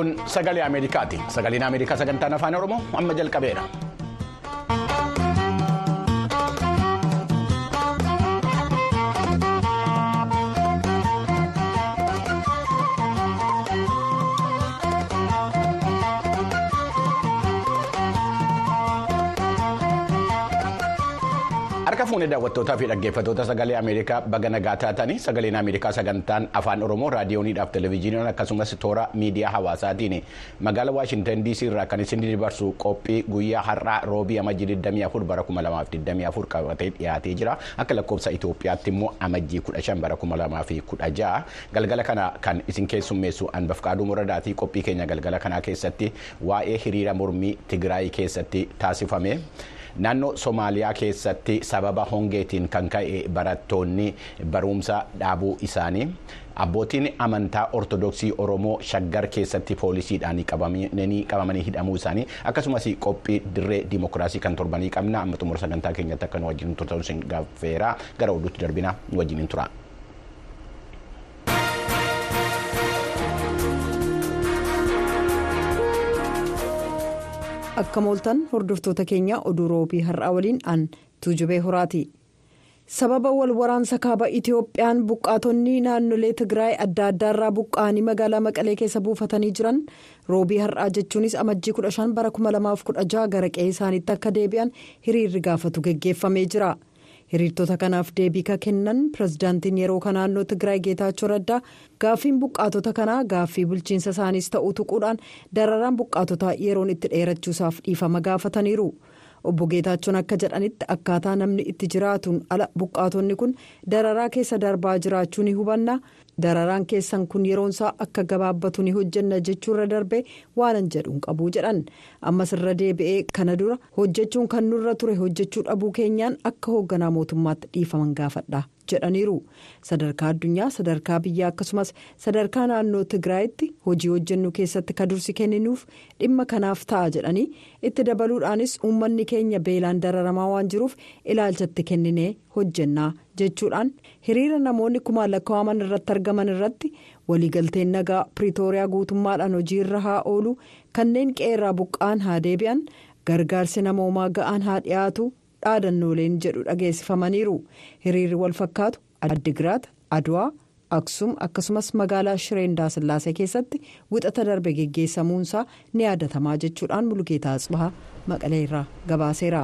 Kun sagalee Ameerikaati. Sagaleen Ameerikaa sagantaan afaan Oromoo amma jalqabeera. Fuunee daawwattootaa fi dhaggeeffattoota sagalee Ameerikaa baga nagaa taatanii sagaleen Ameerikaa sagantaan afaan Oromoo raadiyooniidhaaf televezyiiniin akkasumas toora miidiyaa hawaasaatiin magaalaa Waashintan DC irraa kan isin dabarsu qophii guyyaa har'aa roobii amajjii 24 bara 2024 qabatee dhiyaatee jira. Akka lakkoofsa Itoophiyaatti immoo amajjii 15 bara 2016 galgala kana kan isin keessummeessu Anbafqaaduu Muradaatii qophii keenya galgala kanaa keessatti waa'ee hiriira mormii Tigraay keessatti taasifame. Naannoo Somaaliyaa keessatti sababa hongeetiin kan ka'e barattoonni barumsa dhaabuu isaanii abbootiin amantaa ortodoksii Oromoo shaggar keessatti poolisiidhaan qabamanii hidhamuu isaanii akkasumas qophii dirree dimokiraasii kan torbanii qabna amma xumura sagantaa keenyatti akka nu wajjin turtan isin gaafeera gara oduutti darbina wajjin tura. Akka mooltan hordoftoota keenya oduu roobii har'aa waliin an tuujubee horaati sababa wal waraansa kaaba itiyoophiyaan buqqaatonni naannolee tigraay adda addaarraa buqqa'anii magaalaa maqalee keessa buufatanii jiran roobii har'aa jechuunis amajjii 15 bara 2016 gara qe'ee isaaniitti akka deebi'an hiriirri gaafatu geggeeffamee jira. Hiriirtota kanaaf deebii ka kennan. Pirezidaantiin yeroo kan naannoo tigraay geetaachoo raddaa gaaffiin buqqaatota kanaa gaaffii bulchiinsa isaaniis ta'uu tuquudhaan dararaan buqqaatota yeroon itti dheerachuusaaf dhiifama gaafataniiru obbo geetaachoon akka jedhanitti akkaataa namni itti jiraatuun ala buqqaatonni kun dararaa keessa darbaa jiraachuu ni hubanna. Dararaan keessan kun yeroonsaa akka gabaabbatu ni hojjenna jechuurra darbee waanan jedhuun qabuu jedhan. Ammas irra deebi'ee kana dura hojjechuun kan nurra ture hojjechuu dhabuu keenyaan akka hoogganaa mootummaatti dhiifaman gaafadha jedhaniiru. Sadarkaa addunyaa sadarkaa biyyaa akkasumas sadarkaa naannoo tigraayitti hojii hojjennu keessatti ka dursi kenninuuf dhimma kanaaf ta'a jedhanii itti dabaluudhaanis uummanni keenya beelaan dararamaa waan jiruuf ilaalchatti kenninee hojjennaa jechuudhaan hiriira namoonni kumaan lakkaa'aman irratti argaman irratti waliigalteen nagaa piriitooriyaa guutummaadhaan hojiirra haa oolu. Kanneen qeerraa buqqa'an haa deebi'an gargaarsi namoomaa ga'aan haa dhiyaatu dhaadannooleen jedhu dhageessifamaniiru hiriirri wal fakkaatu addigiraat adwaa aksum akkasumas magaalaa shireendaa sillaasee keessatti wixata darbe geggeessamuunsaa ni yaadatamaa jechuudhaan mulgeetaa asbahaa maqalee irraa gabaaseera.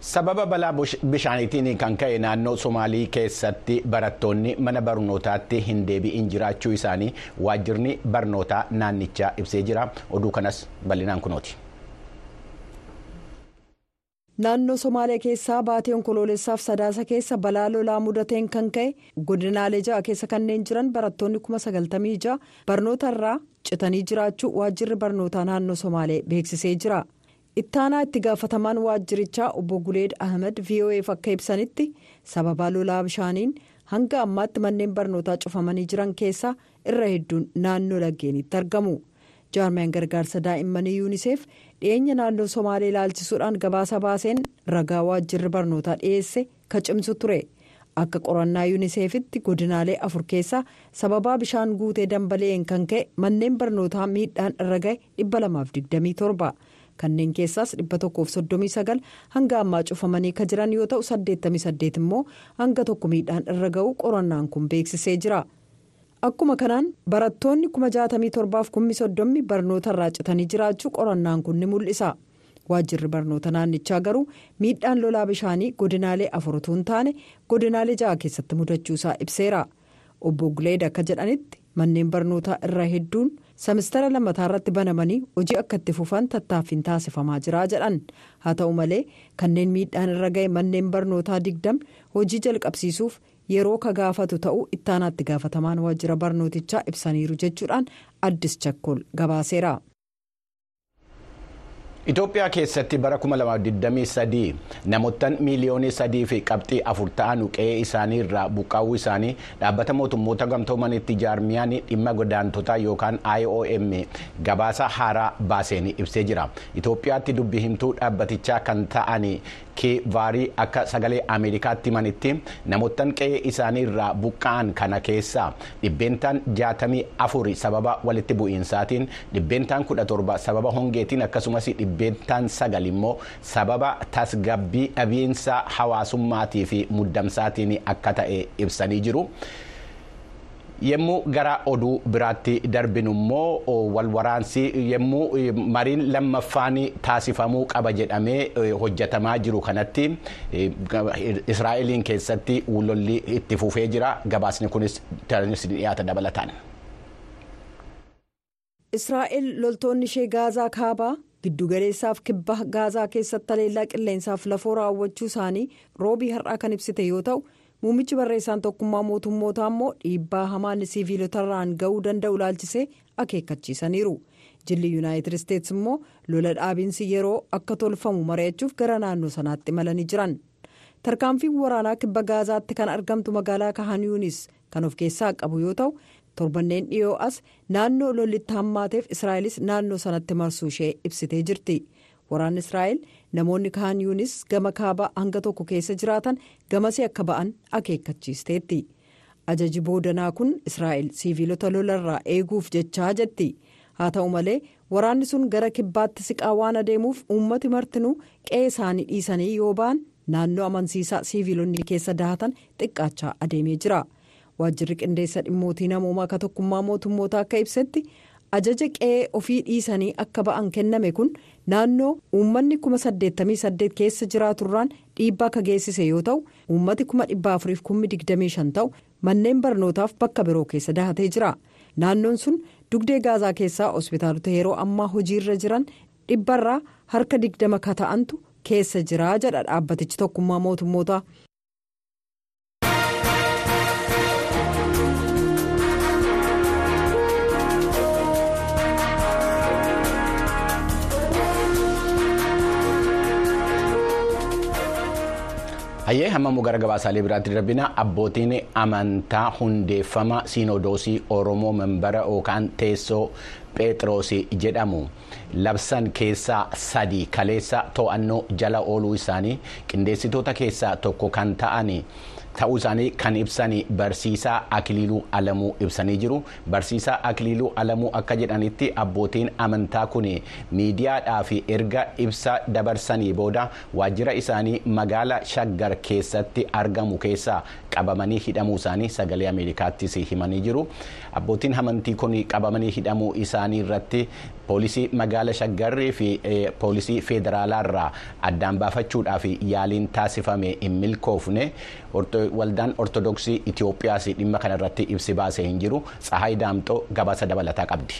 sababa balaa bishaaniitiin kan ka'e naannoo somaalii keessatti barattoonni mana barnootaatti hin deebi'in jiraachuu isaanii waajjirni barnootaa naannichaa ibsee jira oduu kanas bal'inaan kunooti. Naannoo somaaliyaa keessaa baatee onkoloolessaaf sadaasa keessa balaa lolaa mudateen kan ka'e godinaalee ja'a keessa kanneen jiran barattoonni kuma sagaltamii ja'a barnoota irraa citanii jiraachuu waajjirri barnootaa naannoo somaalee beeksisee jira. ittaanaa itti gaafatamaan waajjirichaa obbo guleed ahmed vo'eef akka ibsanitti sababa lolaa bishaaniin hanga ammaatti manneen barnootaa cufamanii jiran keessaa irra hedduun naannoo laggeenitti argamu jaarmiyaan gargaarsa daa'immanii yuuniseef dhiyeenya naannoo somaalee ilaalchisuudhaan gabaasa baaseen ragaa waajjirri barnootaa dhiyeesse ka cimsu ture akka qorannaa yuuniseefitti godinaalee afur keessaa sababaa bishaan guutee dambali'een kan ka'e manneen barnootaa miidhaan irra ga'e 227. kanneen keessaas 139 hanga ammaa cufamanii kan jiran yoo ta'u 88 immoo hanga tokko miidhaan irra ga'u qorannaan kun beeksisee jira akkuma kanaan barattoonni 67,030 barnoota irraa citanii jiraachuu qorannaan kun ni mul'isa waajjirri barnoota naannichaa garuu miidhaan lolaa bishaanii godinaalee afur hin taane godinaalee ja'a keessatti mudachuusaa ibseera obbo guleed akka jedhanitti manneen barnootaa irra hedduun. Semistara lammataa irratti banamanii hojii akka itti fufan tattaaffiin taasifamaa jira jedhan haa ta'u malee kanneen miidhaan irra ga'e manneen barnootaa digdam hojii jalqabsiisuuf yeroo ka gaafatu ta'uu ittaanaatti gaafatamaan waajjira barnootichaa ibsaniiru jechuudhaan addis chakkol gabaaseera. Itoophiyaa keessatti bara 2023 namoottan miiliyoonii sadii fi qabxii afur ta'an qe'ee isaanii irraa buqqaa'uu isaanii dhaabbata mootummoota gamtoomanitti jaarmiyaan dhimma godaantotaa yookaan IOM gabaasa haaraa baaseen ibsee jira. Itoophiyaatti dubbi himtuu dhaabbatichaa kan ta'an keevaarii akka sagalee ameerikaatti himanitti namoottan qe'ee isaanii irraa buqqa'an kana keessaa dhibbeentaan jaatamii afuri sababa walitti bu'iinsaatiin dhibbeentaan kudha torba sababa hongeetiin akkasumas dhibbeentaan sagal immoo sababa tasgabbii dhabiinsa hawaasummaatii fi muddamsaatiin akka ta'e ibsanii jiru. Yemmuu gara oduu biraatti darbinu immoo walwaraansi yemmuu mariin lammaffaan taasifamuu qaba jedhamee hojjetamaa jiru kanatti Israa'eliin keessatti lolli itti fufee jira gabaasni kunis dhiyaata dabalataan. Israa'el loltoonni ishee gaazaa kaabaa giddugaleessaaf kibba gaazaa keessatti haleellaa qilleensaaf lafoo raawwachuu isaanii roobii har'aa kan ibsite yoo ta'u. Muummichi barreessaan tokkummaa mootummootaa immoo dhiibbaa hamaan siviilotarraan ga'uu danda'u ilaalchisee akeekkachiisaniiru jilli yuunaayitid isteetsi immoo lola dhaabiinsi yeroo akka tolfamu mari'achuuf gara naannoo sanaatti imalanii jiran tarkaanfiin waraanaa kibba gaazaatti kan argamtu magaalaa kahaniyuunis kan of keessaa qabu yoo ta'u torbanneen dhiyoo as naannoo lollitti hammaateef israa'elis naannoo sanatti marsuu ishee ibsitee jirti. waraanni israa'el namoonni kahaniyuunis gama kaabaa hanga tokko keessa jiraatan gamasii akka ba'an akeekkachiisteetti ajaji boodanaa kun israa'el siiviilota lolarraa eeguuf jechaa jetti haa ta'u malee waraanni sun gara kibbaatti siqaa waan adeemuuf uummati martinuu qe'ee isaanii dhiisanii yoo ba'an naannoo amansiisaa siiviilonni keessa dahatan xiqqaachaa adeemee jira waajjirri qindeessa dhimmootii namoomaa akka tokkummaa mootummoota akka ibsetti. ajaja qe'ee ofii dhiisanii akka ba'an kenname kun naannoo uummanni kuma saddeettamii saddeet keessa jiraaturraan dhiibbaa akka geessise yoo ta'u uummati kuma dhibba afuriif kummi digdamii shan ta'u manneen barnootaaf bakka biroo keessa dahatee jira naannoon sun dugdee gaazaa keessaa hospitaalota yeroo ammaa hojiirra jiran dhibbarraa harka digdama ka ta'antu keessa jira jedha dhaabbatichi tokkummaa mootummoota. Hayyee hammamuu gara gabaasaalee biraatti darbina abbootiin amantaa hundeeffama siinodoosii oromoo membara yookaan teessoo pheexroos jedhamu. Labsan keessaa sadi kaleessa to'annoo jala ooluu isaanii qindeessitoota keessaa tokko kan ta'an ta'uu isaanii kan ibsan barsiisaa akiliiluu alamuu ibsanii jiru. Barsiisaa akiliiluu alamuu akka jedhanitti abbootiin amantaa kun miidiyaadhaaf erga ibsa dabarsanii booda waajjira isaanii magaala shaggar keessatti argamu keessaa qabamanii hidhamuu isaanii sagalee ameerikaattis himanii jiru. Abbootiin amantii kun qabamanii hidhamuu isaanii irratti poolisii magaala shaggarrii fi poolisii federaalaa irraa addaan baafachuudhaaf yaaliin taasifame hin milkoofne waldaan ortodoksii itiyoophiyaas dhimma kanarratti ibsi baasee hin jiru tsahaay daamxoo gabaasa dabalataa qabdi.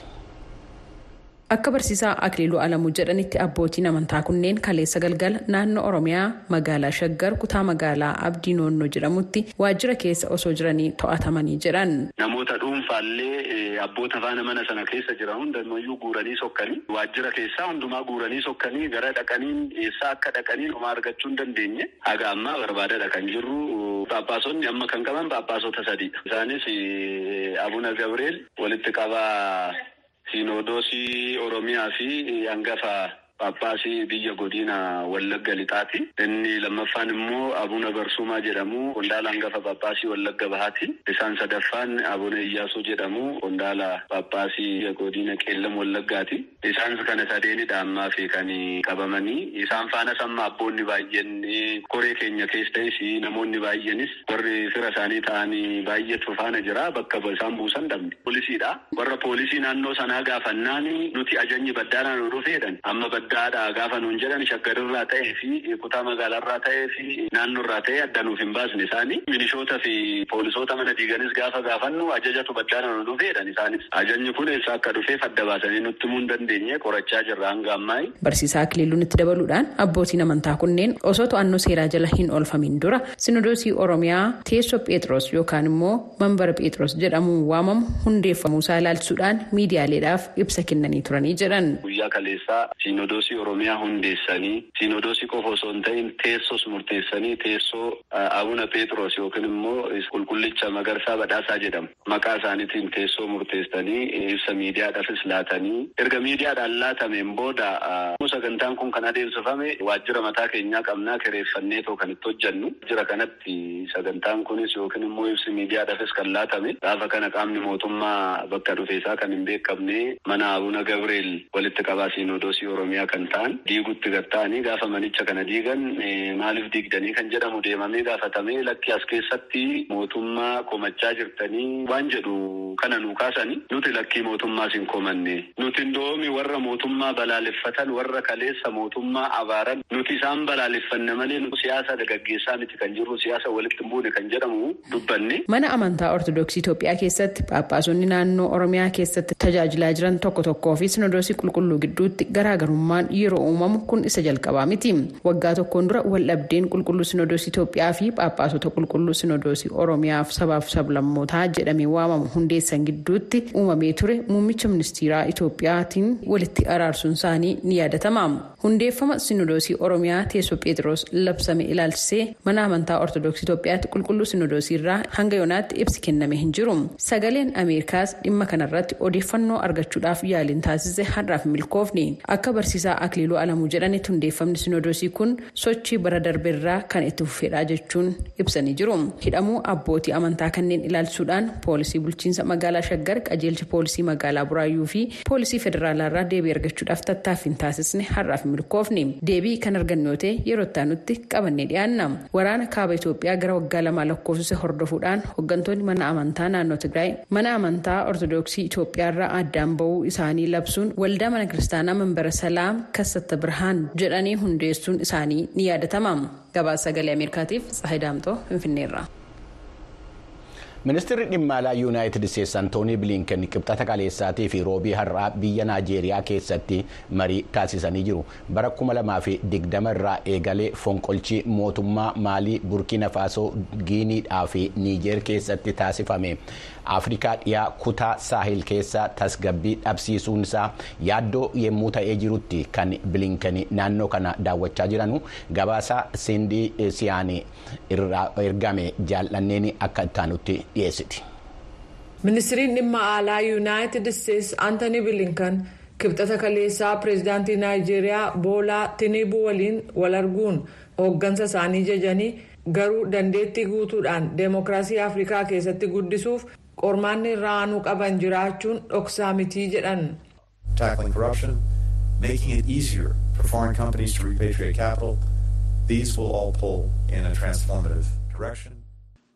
Akka barsiisaa Akiliiluu Alamuu jedhanitti abbootiin amantaa kunneen kaleessa galgala naannoo Oromiyaa magaalaa Shaggar kutaa magaalaa Abdii Noonnoo jedhamutti waajjira keessa osoo jiranii to'atamanii jedhan. Namoota dhuunfaallee abboota faana mana sana keessa jiran hundumayyuu guuranii sokkanii waajjira keessaa hundumaa guuranii sokkanii gara dhaqaniin eessaa akka dhaqaniin homaa argachuu hin dandeenye haga ammaa barbaadadha kan jirru. Phaaphaasonni amma kan qaban phaaphaasota sadiidha. Isaanis Abuna Gabriel walitti qabaa. Siinodoosii Oromiyaa fi hangafa Phaaphaasii biyya godina Wallagga Lixaati. Inni lammaffaan immoo Abuna Barsumaa jedhamu qondaala hangafa Phaaphaasii Wallagga Bahaati. Isaan sadaffaan Abuna Iyyaasuu jedhamu qondaala Phaaphaasii godina Qeellam Wallaggaati. Isaan kana sadeenidha ammaa fi kan qabamanii. Isaan faanas amma abboonni baay'een koree keenya keessas namoonni baay'eenis warri fira isaanii ta'anii baay'eetu faana jira bakka isaan buusan dhabne. Poolisiidha. Warra poolisii naannoo sanaa gaafannaan nuti ajajni baddaanaa nu dhufeedhan. Amma baddaadha gaafa nuun jedhan shaggarirraa ta'ee fi kutaa magaalarraa ta'ee fi naannoorraa ta'ee adda nuuf hin baasne isaanii. Milishoota fi poolisoota mana diiganis gaafa gaafannu ajajatu baddaana nu dhufeedhan isaanis. Ajajni kun eessa akka dhufeef adda baasanii nutti himuu hin dandeenye qorachaa jirra hanga ammaa. Barsiisaa Akiliiluun itti dabaluudhaan abbootiin amantaa kunneen osoo to'annoo seeraa jala hin oolfamin dura sinodoosii Oromiyaa teessoo Pheexroos yookaan immoo mambara Pheexroos jedhamuun waamamu hundeeffamuu isaa ilaalchisuudhaan miidiyaaleedhaaf ibsa kennanii turanii jedhan. Guyyaa kaleessaa siinodoosii oromiyaa hundeessanii siinodoosii qofa osoo hin ta'in teessoos murteessanii teessoo abuna peetros yookiin immoo qulqullicha magarsaa badhaasaa jedhamu maqaa isaaniitiin teessoo murteessanii ibsa miidiyaadhaafis laatanii. Erga miidiyaadhaan laatameen booda sagantaan kun kan adeemsifame waajjira mataa keenyaa qabnaa kireeffannee too kan itti hojjannu. Jira kanatti sagantaan kunis yookiin immoo ibsi miidiyaadhaafis kan laatame. Gaafa kana qaamni mootummaa bakka dhufeesaa kan hin beekamne mana abuna gabriel walitti qabaa siinodoosii oromiyaa kan ta'an diigutti gatta'anii gaafa manicha kana diigan maaliif diigdanii kan jedhamu deemamee gaafatamee lakki as keessatti mootummaa komachaa jirtanii waan jedhu kana nu kaasanii nuti lakkii mootummaas hin komanne nuti ndoomi warra mootummaa balaaleffatan warra kaleessa mootummaa abaaran nuti isaan balaaleffanne malee siyaasa gaggeessaa miti kan jirru siyaasa walitti buune kan jedhamu dubbanne. Mana amantaa Ortodoksii Itoophiyaa keessatti Phaaphaasonni naannoo Oromiyaa keessatti tajaajilaa jiran tokko tokkoo fi sinodoosii qulqulluu gidduutti garaagarummaan yeroo uumamu kun isa jalqabaa miti. Waggaa tokkoon dura waldhabdeen qulqulluu sinodoosii Itoophiyaa fi Phaaphaasota qulqulluu sinodoosii Oromiyaaf sabaaf sablammootaa jedhamee waamamu hundeessan gidduutti uumamee ture muummicha ministeeraa Itoophiyaatiin walitti araarsuun isaanii ni yaadatama. Hundeeffama sinodoosii Oromiyaa teessoo Pheexiroos labsame ilaalchisee mana amantaa Ortodoksii Itoophiyaatti qulqulluu sinodoosii irraa hanga yoonaatti ibsi kenname hin jiru. Sagaleen Ameerikaas dhimma kanarratti odeeffannoo argachuudhaaf yaaliin taasise har'aaf milkoofne. Akka barsiisaa Akiliiluu Alamuu jedhanitti hundeeffamni sinodoosii kun sochii bara darbeerraa kan itti fufedha jechuun ibsanii jiru. Hidhamuu abbootii amantaa kanneen ilaalchisuudhaan poolisii bulchiinsa magaalaa Shaggar qajeelcha poolisii magaalaa Buraayyuu fi poolisii federaalaarraa deebii argachuudhaaf tattaaffiin taasisne har'aaf milkoofne. Deebii kan argannu yoo ta'e yeroo itti qabannee dhiyaanna. Waraana kaaba Itoophiyaa gara waggaa lamaa lakkoofsise hordofuudhaan hooggantoonni mana amantaa naannoo Tigraay mana amantaa Ortodoksii Itoophiyaarraa addaan ba'uu isaanii labsuun waldaa mana kiristaanaa Manbara Salaam Kassata Birhaan jedhanii hundeessuun isaanii ni yaadatama. Gabaasa sagalee Ameerikaatiif Tsahayi Daamtoo Finfinneerra. Ministeerri dhimma alaa yuunaayitid isteetsi antoonii biliinken qibxata kaleessaatii fi roobii har'aa biyya naajeeriyaa keessatti marii taasisanii jiru. Bara 2020 irraa eegalee fonqolchi mootummaa maalii burkina faasoo giiniidhaa fi niijeer keessatti taasifame. Afrikaa dhiyaa kutaa saahil keessa tasgabbii dhabsiisuun isaa yaaddoo yemmuu ta'ee jirutti kan biliinken naannoo kana daawwachaa jiranu. Gabaasa sindii siyaanii irraa ergame jaallanneen akka ittaanutti dhiyeessiti. ministiriin dhimma alaa yuunaayitid isteetsi antoni bilinkan kibxata kaleessaa pireezidaantii naayijeeriyaa boolaa tiniibuu waliin wal arguun hooggansa isaanii jajanii garuu dandeettii guutuudhaan deemokiraasii afrikaa keessatti guddisuuf qormaanni irra aanuu qaban jiraachuun dhoksaa mitii jedhan.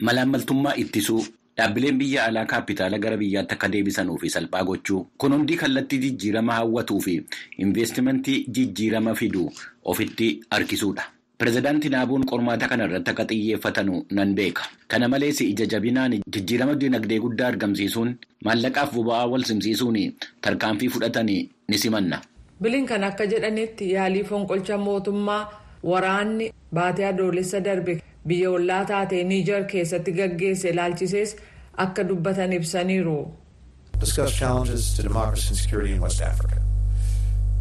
Malaammaltummaa ittisuu dhaabbileen biyya alaa kaapitaala gara biyyaatti akka deebisanuu fi salphaa gochuu kun hundi kallattii jijjiirama hawwatuu fi investimentii jijjiirama fiduu ofitti harkisuudha. pireezidaantii naabuun qormaata kana irratti akka xiyyeeffatanu nan beeka kana malees ija jabinaan jijjiirama dinagdee guddaa argamsiisuun maallaqaaf boba'aa wal simsiisuun tarkaanfii fudhatanii ni simanna. bilinkan akka jedhanitti yaalii fonqolcha mootummaa waraanni baatee adoolessa darbe biyya ollaa taatee niijar keessatti gaggeesse ilaalchisees akka dubbatan ibsaniiru. discuss challenges to democracy and security in West Africa.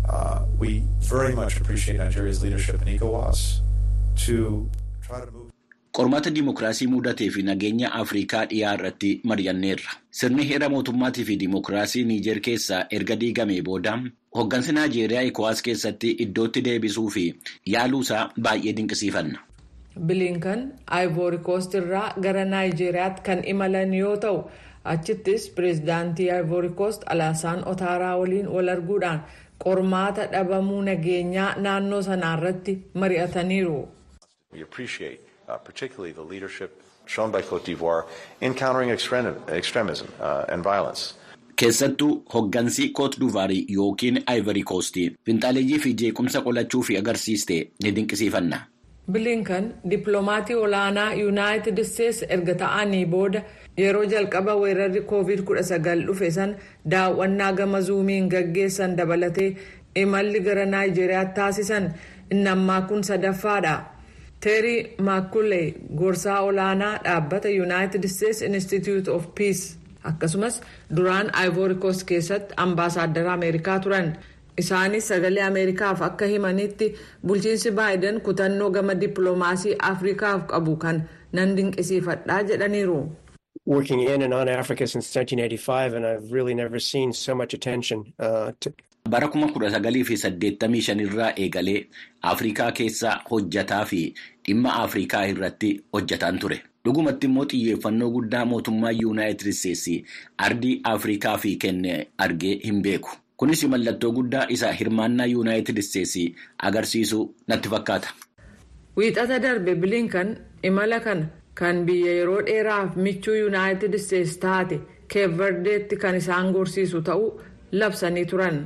Uh, we very much appreciate Nigeria's leadership in ECOWAS to try to move. Qormaata dimokiraasii mudatee fi nageenya Afrikaa dhiyaa irratti mari'anneerra. Sirni heera mootummaatii fi dimokiraasii Niijer keessaa erga diigamee booda hooggansi Naajeeriyaa ECOWAS keessatti iddootti deebisuu fi yaaluusaa baay'ee dinqisiifanna. Bilinkan ivory coast irraa gara naayijeeriyaatti kan imalan yoo ta'u achittis pireezidaantii ivory coast alaasaan otaaraa waliin wal arguudhaan qormaata dhabamuu nageenyaa naannoo sanaarratti mari'ataniiru. We appreciate uh, particularly the leadership shown by Cote d'Ivoire in countering extremism uh, and violence. Keessattuu hooggansi Koot Duvaarii yookiin Ivory Coast finxaaleeyyii fi jeequmsa qolachuu fi agarsiiste ni dinqisiifanna. Bilinkan dippiloomatii olaanaa yuunaayitid isteetsi erga ta'anii booda yeroo jalqaba weerarri koovid 19 dhufe san daawwannaa gama zuumiin gaggeessan dabalatee imalli gara naayijeeriyaatti taasisan inni ammaa kun sadaffaadha. teerii maakulee gorsaa olaanaa dhaabbata yuunaayitid isteetsi institute of peace akkasumas duraan coast keessatti ambaasaaddara ameerikaa turan isaanis sagalee ameerikaaf akka himanitti bulchiinsi baayiden kutannoo gama dippiloomaasii afrikaaf qabu kan nan dinqisiifadhaa jedhaniiru. working in and on Africa since 1985, and I've really never seen so much attention uh, to. Bara kuma kudha sagalii fi saddeettamii shanirraa eegalee Afrikaa keessa hojjataa fi dhimma Afrikaa irratti hojjataan ture. Dhugumatti immoo xiyyeeffannoo guddaa mootummaa Yuunaayitid Isteetsi ardii Afrikaa fi kenne argee hin beeku. Kunis mallattoo guddaa isa hirmaannaa Yuunaayitid Isteetsi agarsiisu natti fakkaata. Wiixata darbe bilinkan imala kana kan biyya yeroo dheeraaf michuu yuunaayitid isteetsi taate keeverdeetti kan isaan gorsiisu ta'uu labsanii turan.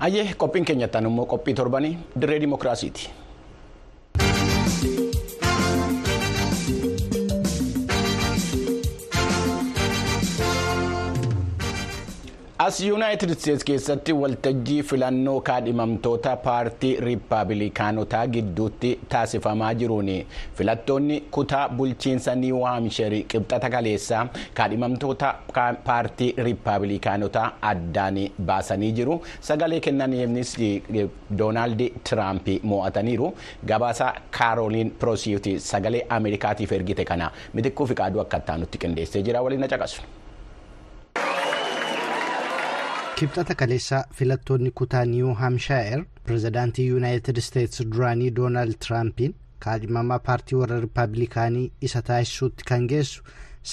Ayyee qophiin keenyattaan immoo qophii torbanii dirree dimookiraasiiti. As yuunaayitid isteetsi keessatti waltajjii filannoo kaadhimamtoota paartii riippaabilikaanotaa gidduutti taasifamaa jiruun filattoonni kutaa bulchiinsa niiw haamsherii qibxata kaleessaa kaadhimamtoota paartii riippaabilikaanotaa addaan baasanii jiru. Sagalee kennaniifis doonaald tiraamp mo'ataniiru. Gabaasa kaarooliin piroosiyuuti sagalee ameerikaatiif ergite kana. Mitikkuu fi qaaduu akka itti qindeessee jira. Waliin na caqasu. Kibxata kaleessaa filattoonni kutaa niiw haamshaayir pirezidaantii yuunaayitid isteetsi duraanii doonaald tiraampiin kaadhimamaa paartii warra riippaabilikaanii isa taasisuutti kan geessu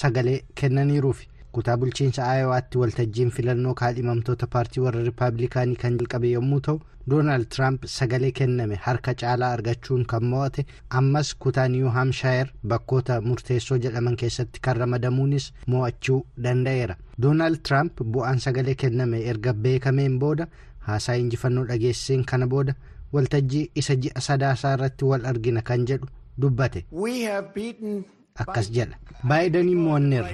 sagalee kennaniiruufi kutaa bulchiinsa aayowaatti waltajjiin filannoo kaadhimamtoota paartii warra riippaabilikaanii kan jalqabe yommuu ta'u doonaald tiraamp sagalee kenname harka caalaa argachuun kan mo'ate. Ammas kutaa niiw haamshaayir bakkoota murteessoo jedhaman keessatti kan ramadamuunis mo'achuu danda'eera. Doonaald tiraamp bu'aan sagalee kenname erga beekameen booda haasaa injifannoo dhageessiseen kana booda waltajjii isa ji'a sadaasaa irratti wal argina kan jedhu dubbate akkas jedha baayidaniin mo'anneerra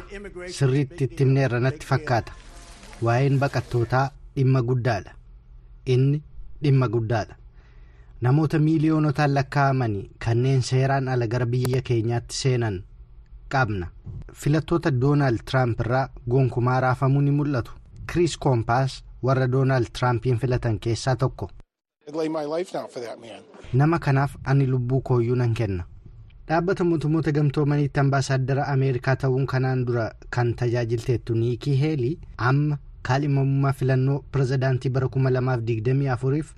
sirriitti itti himneerra natti fakkaata waa'een baqattootaa dhimma guddaadha inni dhimma guddaadha namoota miiliyoonotaan lakkaa'amanii kanneen seeraan ala gara biyya keenyaatti seenan qabna filattoota doonaald tiraamp irraa gonkumaa raafamuu ni mul'atu kiriis koompaas warra doonaald tiraampiin filatan keessaa tokko nama kanaaf ani lubbuu kooyyuu nan kenna dhaabbata mootummoota gamtoomaniitti ambaasaaddara ameerikaa ta'uun kanaan dura kan tajaajilteettu niikii heelii amma kaadhimamummaa filannoo pirezidaantii bara 2024f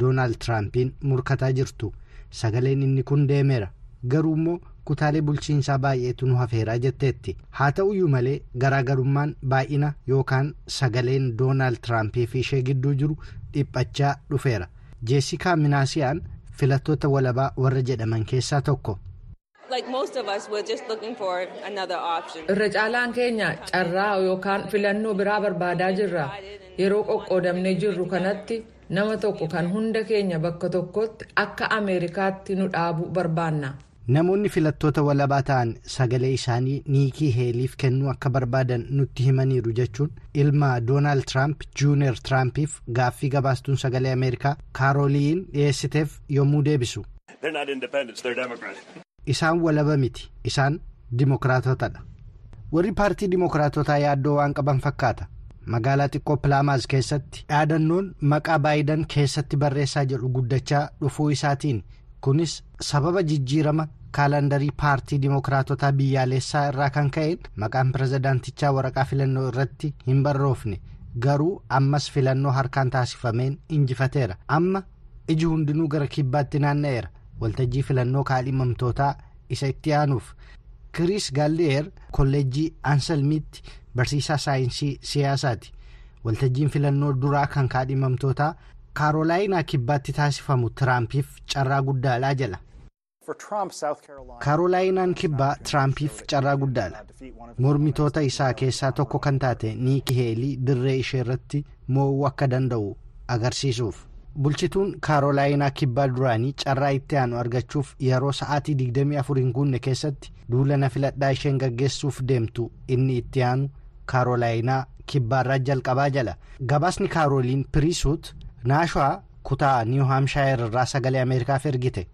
doonaald tiraampiin murkataa jirtu. Sagaleen inni kun deemeera. Garuu immoo kutaalee bulchiinsaa baay'eetu nu hafeeraa jetteetti. Haa ta'uyyuu malee garaagarummaan baay'ina yookaan sagaleen doonaald tiraampiif ishee gidduu jiru dhiphachaa dhufeera. Jeesikaa minaasiyaan filattoota walabaa warra jedhaman keessaa tokko. Irra caalaan keenya carraa yookaan filannoo biraa barbaadaa jirra yeroo qoqqoodamnee jirru kanatti nama tokko kan hunda keenya bakka tokkotti akka ameerikaatti nu dhaabu barbaanna. namoonni filattoota walabaa ta'an sagalee isaanii niikii heeliif kennuu akka barbaadan nutti himaniiru jechuun ilma doonaald tiraamp juuniyer tiraampiif gaaffii gabaastuun sagalee ameerikaa kaarooliin dhiyeessiteef yommuu deebisu. Isaan walaba miti isaan dimokiraatotadha. Warri paartii dimokiraatotaa yaaddoo waan qaban fakkaata. Magaalaa xiqqoo pilaamaaz keessatti dhaadannoon maqaa baayidan keessatti barreessaa jedhu guddachaa dhufuu isaatiin. Kunis sababa jijjiirama kaalandarii paartii dimokiraatotaa biyyaalessaa irraa kan ka'een maqaan pirezidaantichaa waraqaa filannoo irratti hin barroofne. Garuu ammas filannoo harkaan taasifameen injifateera. Amma iji hundinuu gara kibbaatti naanna'eera. Waltajjii filannoo kaadhimamtootaa isa itti aanuuf. Kiriis gaalleer kolleejjii ansalmiitti barsiisaa saayinsii siyaasaati. Waltajjiin filannoo duraa kan kaadhimamtootaa kaarolaayinaa kibbaatti taasifamu tiraampiif carraa guddaadhaa jala. Kaarolaayinaan kibbaa tiraampiif carraa guddaadha. Mormitoota isaa keessaa tokko kan taate niiki heelii dirree ishee irratti mo'uu akka danda'u agarsiisuuf. Bulchituun kaarolaayinaa kibbaa duraanii carraa itti aanu argachuuf yeroo sa'aatii 24 hin guunne keessatti duulana filadhaa isheen gaggeessuuf deemtu inni itti aanu kaarolaayinaa kibbaarraa jalqabaa jala gabaasni kaarooliin piriisuut naashaa kutaa niiw haamshaayir irraa sagalee ameerikaaf ergite.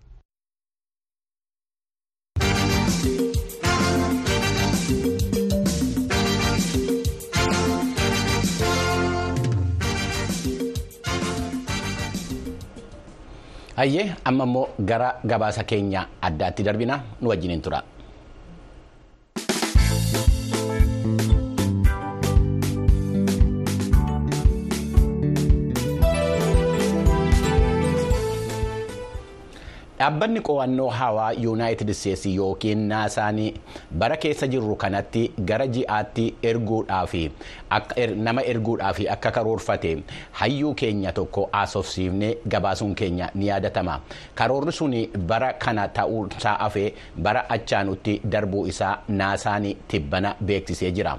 Hayyee amma immoo gara gabaasa keenya addaatti darbina nu wajjiniin tura. Dhaabbanni qo'annoo hawaa yuunaayitid isteetsi yookiin naasaan bara keessa jirru kanatti gara ji'aatti erguudhaaf nama erguudhaaf akka karoorfate hayyuu keenya tokko haasofsiifnee gabaasuun keenya ni yaadatama. Karoorri sun bara kana ta'uusaa hafee bara achaanutti darbuu isaa naasaan tibbana beeksisee jira.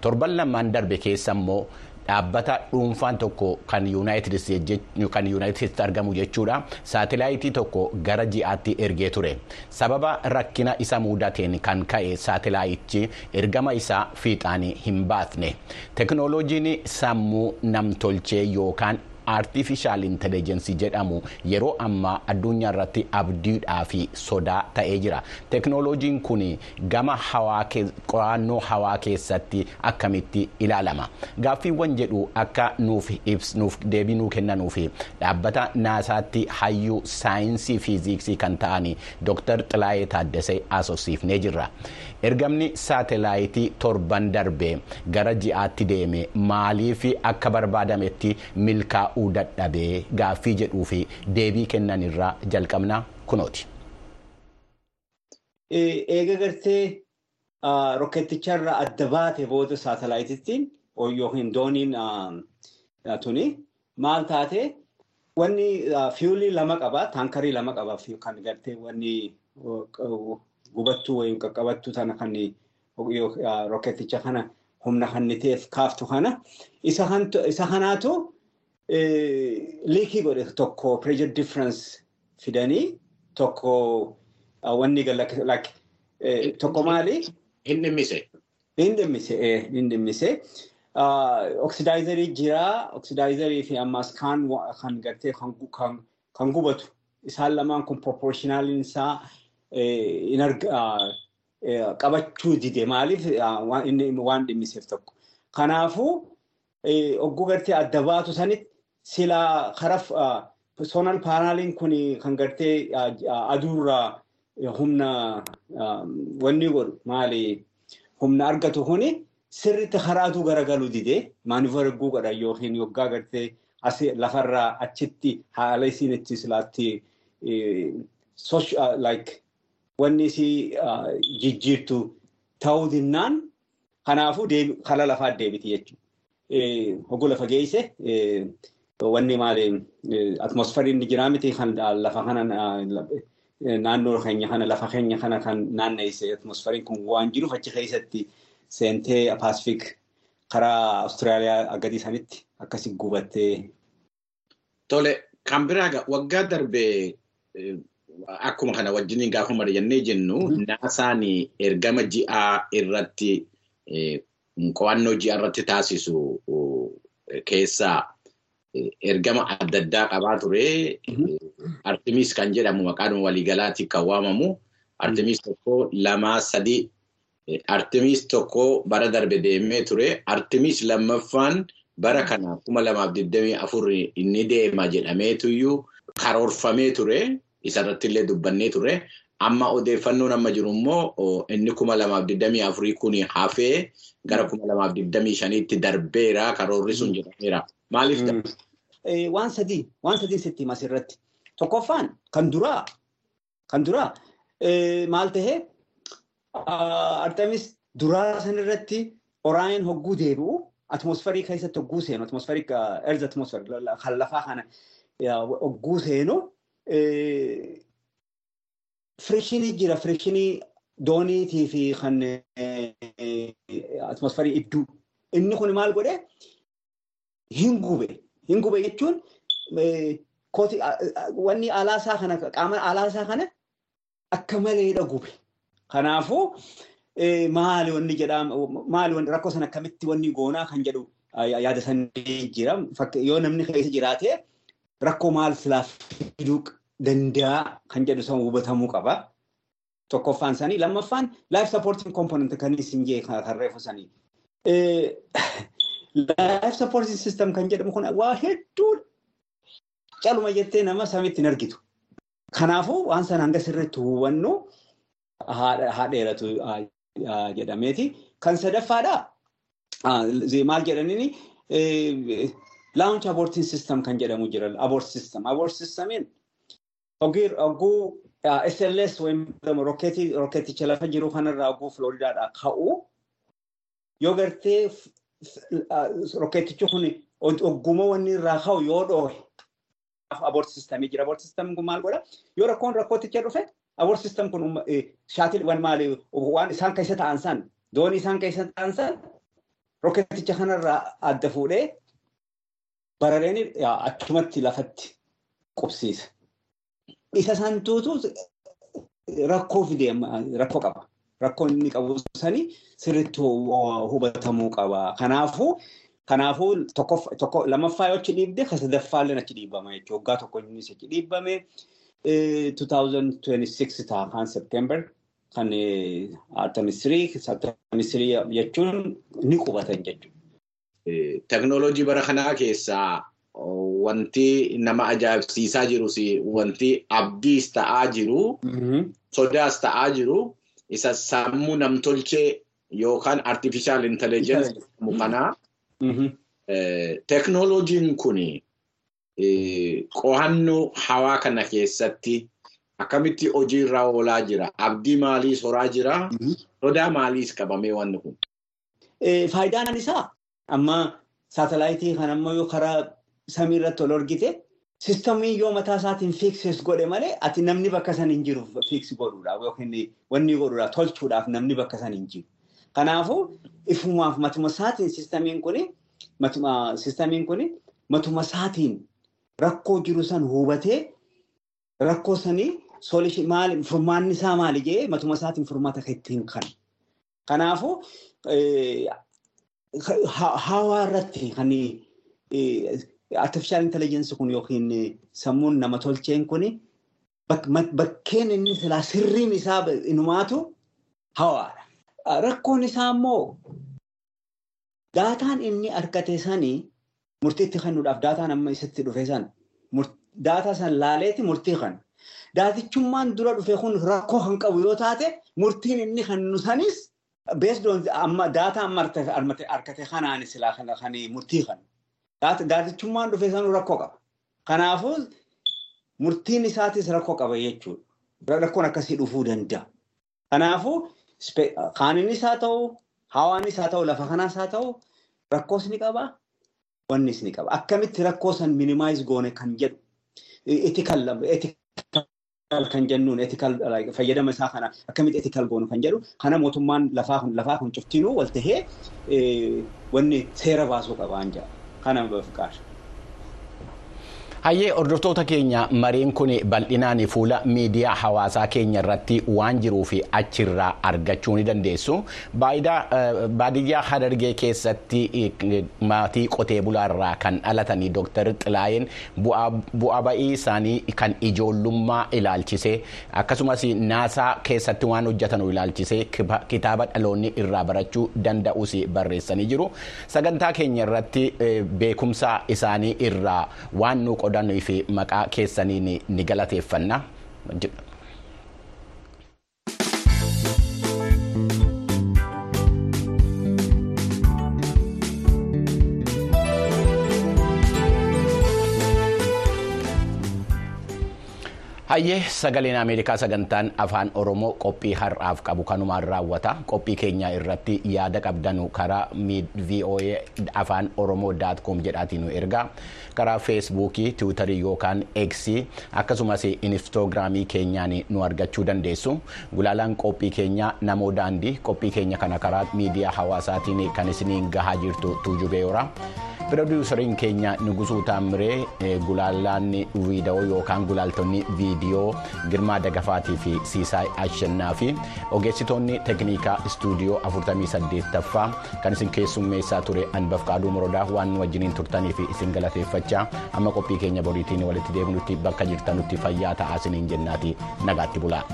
Torban lamaan darbe keessa immoo. Dhaabbata dhuunfaan tokko kan yuunaayitid argamu jechuudha. Saatelaayitii tokko gara ji'aatti ergee ture. Sababa rakkina isa mudateen kan ka'e saatelaayichi ergama isaa fiixaan hin baasne. Teknooloojiin sammuu namtolchee yookaan aartifishaal intelligensii jedhamu yeroo ammaa addunyaa irratti abdiidhaa fi sodaa ta'ee jira. Teknooloojiin kun gama qo'annoo hawaa keessatti akkamitti ilaalama? Gaaffiiwwan jedhu akka nuuf deebii nuu kennanuuf dhaabbata naasaatti hayyuu saayinsii fiiziksii kan ta'an dooktar xilaayee taaddasee haasofsiifnee jirra ergamni saatelaayitii torban darbe gara ji'aatti deeme maaliif akka barbaadametti milkaa'u. ta'uu dadhabee gaaffii jedhuu fi deebii kennan irraa jalqabna kunooti. Eega gartee rokkeetticharra adda baate booda saatalaayitittiin yookiin dooniin tuni maal taate wanni fiyuulii lama qaba taankarii lama qaba kan gartee wanni gubattuu wayii qaqqabattuu tana kan rokkeetticha kana humna kanniteef kaaftu kana isa kanaatu liikii godhe tokko pressure difference fidanii tokko wanni tokko maali? Hin dhimmise. Hin dhimmise hin dhimmise. Oxidaayizarii jira. Oxidaayizarii fi ammas kaan kan gartee kan gubatu isaan lamaan kun proportionaaliin isaa qabachuu dide maaliif waan dhimmiseef tokko. Kanaafuu ogguu gartee adda baatu sanitti silaa karaa soonal paanaaliin kun kan gartee aduurraa humna wanni godhu maali humna argatu kuni sirriitti karaa aduu garagaluu didee maanifoor erguu godha yookiin yoggaa gartee lafarraa achitti haala isiin itti silaatti wanni isii jijjiirtu ta'uu dinnaan kanaafuu kala lafaa deebiti jechuudha. Hogguu lafa geesse wanni maali atmosferiin ni jiraa miti kan lafa kana naannoo keenya kana lafa keenya kana kan naanneesse atmosferiin kun waan jiruuf achi keessatti seentee paasifik karaa Awustiraaliyaa agadii sanitti akkasi gubattee. Tole kan biraa waggaa darbee akkuma kana wajjiniin gaafa mari'annee jennu naasaan ergama ji'aa irratti qo'annoo ji'a irratti taasisu keessaa ergama adda addaa qabaa ture. Artimis kan jedhamu maqaan waliigalaatti kan waamamu. Artimis tokko lamaa sadii. Artimis tokko bara darbe deemee ture. Artimis lammaffaan bara kana kuma lamaaf digdamii afur inni deema jedhameetuyyuu karoorfamee ture. Isarratti illee dubbannee ture. Amma odeeffannoon amma jiru immoo inni kuma lamaaf digdamii afurii kun hafee gara kuma lamaaf digdamii shaniitti darbeera karoorri sun jedhameera. Maaliif Waan sadii waan sadii sitti himas irratti. Tokkoffaan kan duraa kan duraa. Maal tahee Artemis duraa san irratti oraayin hogguu deebi'u atmosferii keessatti hogguu seenu atmosferii erza atmosferii kan lafaa kana hogguu seenu firishinii jira firishinii dooniitii fi kan atmosferii idduu inni kun maal godhee hin gube hin gube jechuun wanni alaasaa kana qaama alaasaa kana akka maleedha gube. Kanaafuu maali wanni jedhama maali wanni rakkoo sana akkamitti wanni goonaa kan jedhu yaadatanii jira. Yoo namni keessa jiraate rakkoo maal silaa fiduu danda'a kan jedhu san hubatamuu qaba. Tokkoffaan sanii lammaffaan life supporting component kan isin jee kan reefu sanii. Life supporting system kan jedhamu kun waa hedduu caluma jettee nama samitti hin argitu. Kanaafuu waan sana hanga sirriitti hubannu haa dheeratu jedhameeti. Kan sadaffaadha maal jedhaniini launch aborting system kan jedhamu jira. Abort system. Abort systemiin oguu SLS rokkeeticha lafa jiru kanarraa oguu Flooridaadhaa ka'u yoo gartee rokkeetichi kun ogguma wanni irraa ka'u yoo dhoohe abort systemii jira. Abort system kun maal godha? Yoo rakkoon rakkooticha dhufe abort system kun shaatil waan maali waan isaan keessa ta'an san doonii isaan keessa ta'an san rokkeeticha kanarraa adda fuudhee barareen achumatti lafatti qubsiisa. Isa santuutu rakkoo rakkoo qaba. Rakkoo inni qabu sanii sirriitti hubatamuu qaba. Kanaafuu kanaafuu tokko lamaffaa yoo achi dhiibde kan sadaffaallee achi dhiibama jechuudha. Waggaa tokko innis achi dhiibame 2026 ta'a kan September kan Artemistirii Artemistirii jechuun ni qubatan jechuudha. Teknooloojii bara kanaa keessaa wanti nama ajaa'ibsiisaa jirus wanti abdiis ta'aa jiru sodaas ta'aa jiru isa sammuu namtolchee yookaan artificial intelligence kanaa teknooloojiin kun qo'annoo hawaa kana keessatti akkamitti hojiirra oolaa jira abdii maaliis horaa jira sodaa maaliis qabamee wanni kun. Faayidaan isaa amma saatalaayitii kan ammoo yoo karaa samii irratti ol argite sistamiin yoo mataa isaatiin fiiksis godhe malee ati namni bakka san hin jiru fiiksi godhuudhaaf yookiin wanni godhuudhaaf tolchuudhaaf namni bakka san hin jiru. Kanaafuu ifumaaf matuma isaatiin sistamiin kuni matuma isaatiin rakkoo jiru san hubatee rakkoo sanii furmaanni isaa maali jee matuma isaatiin furmaata ittiin kan. Kanaafuu hawaa irratti kan artificial intelligence kun yookiin sammuun nama tolcheen kun bakkeen inni silaa sirriin isaa inumaatu hawaadha. Rakkoon isaa immoo daataan inni argate sanii murtiitti kennuudhaaf daataan amma isatti dhufe san daataa san laaleeti murtii kan. Daatichummaan dura dhufe kun rakkoo kan qabu yoo taate murtiin inni kennu sanis based on amma daataa amma argate kanaan silaa kan murtii kan. Daatichummaan dhufe sanuu rakkoo qaba. Kanaafuu murtiin isaatis rakkoo qaba jechuudha. Rakkoon akkasii dhufuu danda'a. Kanaafuu kaaninis haa ta'u, hawaanis haa ta'u, lafa kanaas haa ta'u, rakkoos ni qaba, wannis ni qaba. Akkamitti rakkoo san minimaayiz goone kan jedhu etikal kan jennuun etikal fayyadama isaa kana akkamitti etikal goonu kan jedhu kana mootummaan lafaa kun lafaa kun cuftinuu wal tahee wanni seera baasuu qabaan jedha. Kana bafiqaadha. Hayyee hordoftoota keenya mariin kun bal'inaan fuula miidiyaa hawaasaa keenya irratti waan jiruu fi achirraa argachuu ni dandeessu. Baadiyyaa Hadargee keessatti maatii qotee bulaarraa kan dhalatanii Dr. Xilaayeen bu'aa ba'ii isaanii kan ijoollummaa ilaalchisee akkasumas naasaa keessatti waan hojjetan ilaalchisee kitaaba dhaloonni irraa barachuu danda'us barreessanii jiru. Sagantaa keenya irratti beekumsa isaanii irraa waan nu qodanii fi maqaa keessanii ni galateeffanna. Hayyee sagaleen Ameerikaa sagantaan afaan Oromoo qophii har'aaf qabu kanumaan raawwata. Qophii keenya irratti yaada qabdanu karaa VOA afaan Oromoo daatkoom jedhaatiin nu ergaa. Karaa feesbuukii, tiwutarii yookaan eeksii akkasumas inistoogiraamii keenyaan nu argachuu dandeessu. Gulaalaan qophii keenyaa namoo daandii qophii keenya kana karaa miidiyaa hawaasaatiin kan isiniin gahaa jirtu tuujubee yoora. Pirooduusariin keenya Nugusuu Taamiree gulaalaan viidiyoo yookaan gulaaltonni viidiyoo Girmaa Dagafaatii fi Siisaay Ashannaa fi ogeessitoonni teeknikaa istuudiyoo 48ffaa kan isin keessummeessaa ture Anbaf Qaaduu Morodaa waan wajjiniin turtanii fi isin galateeffachaa amma qophii keenya boriitiin walitti deebinutti bakka jirtanutti fayyaa ta'aa isiniin jennaati nagaatti bulaa.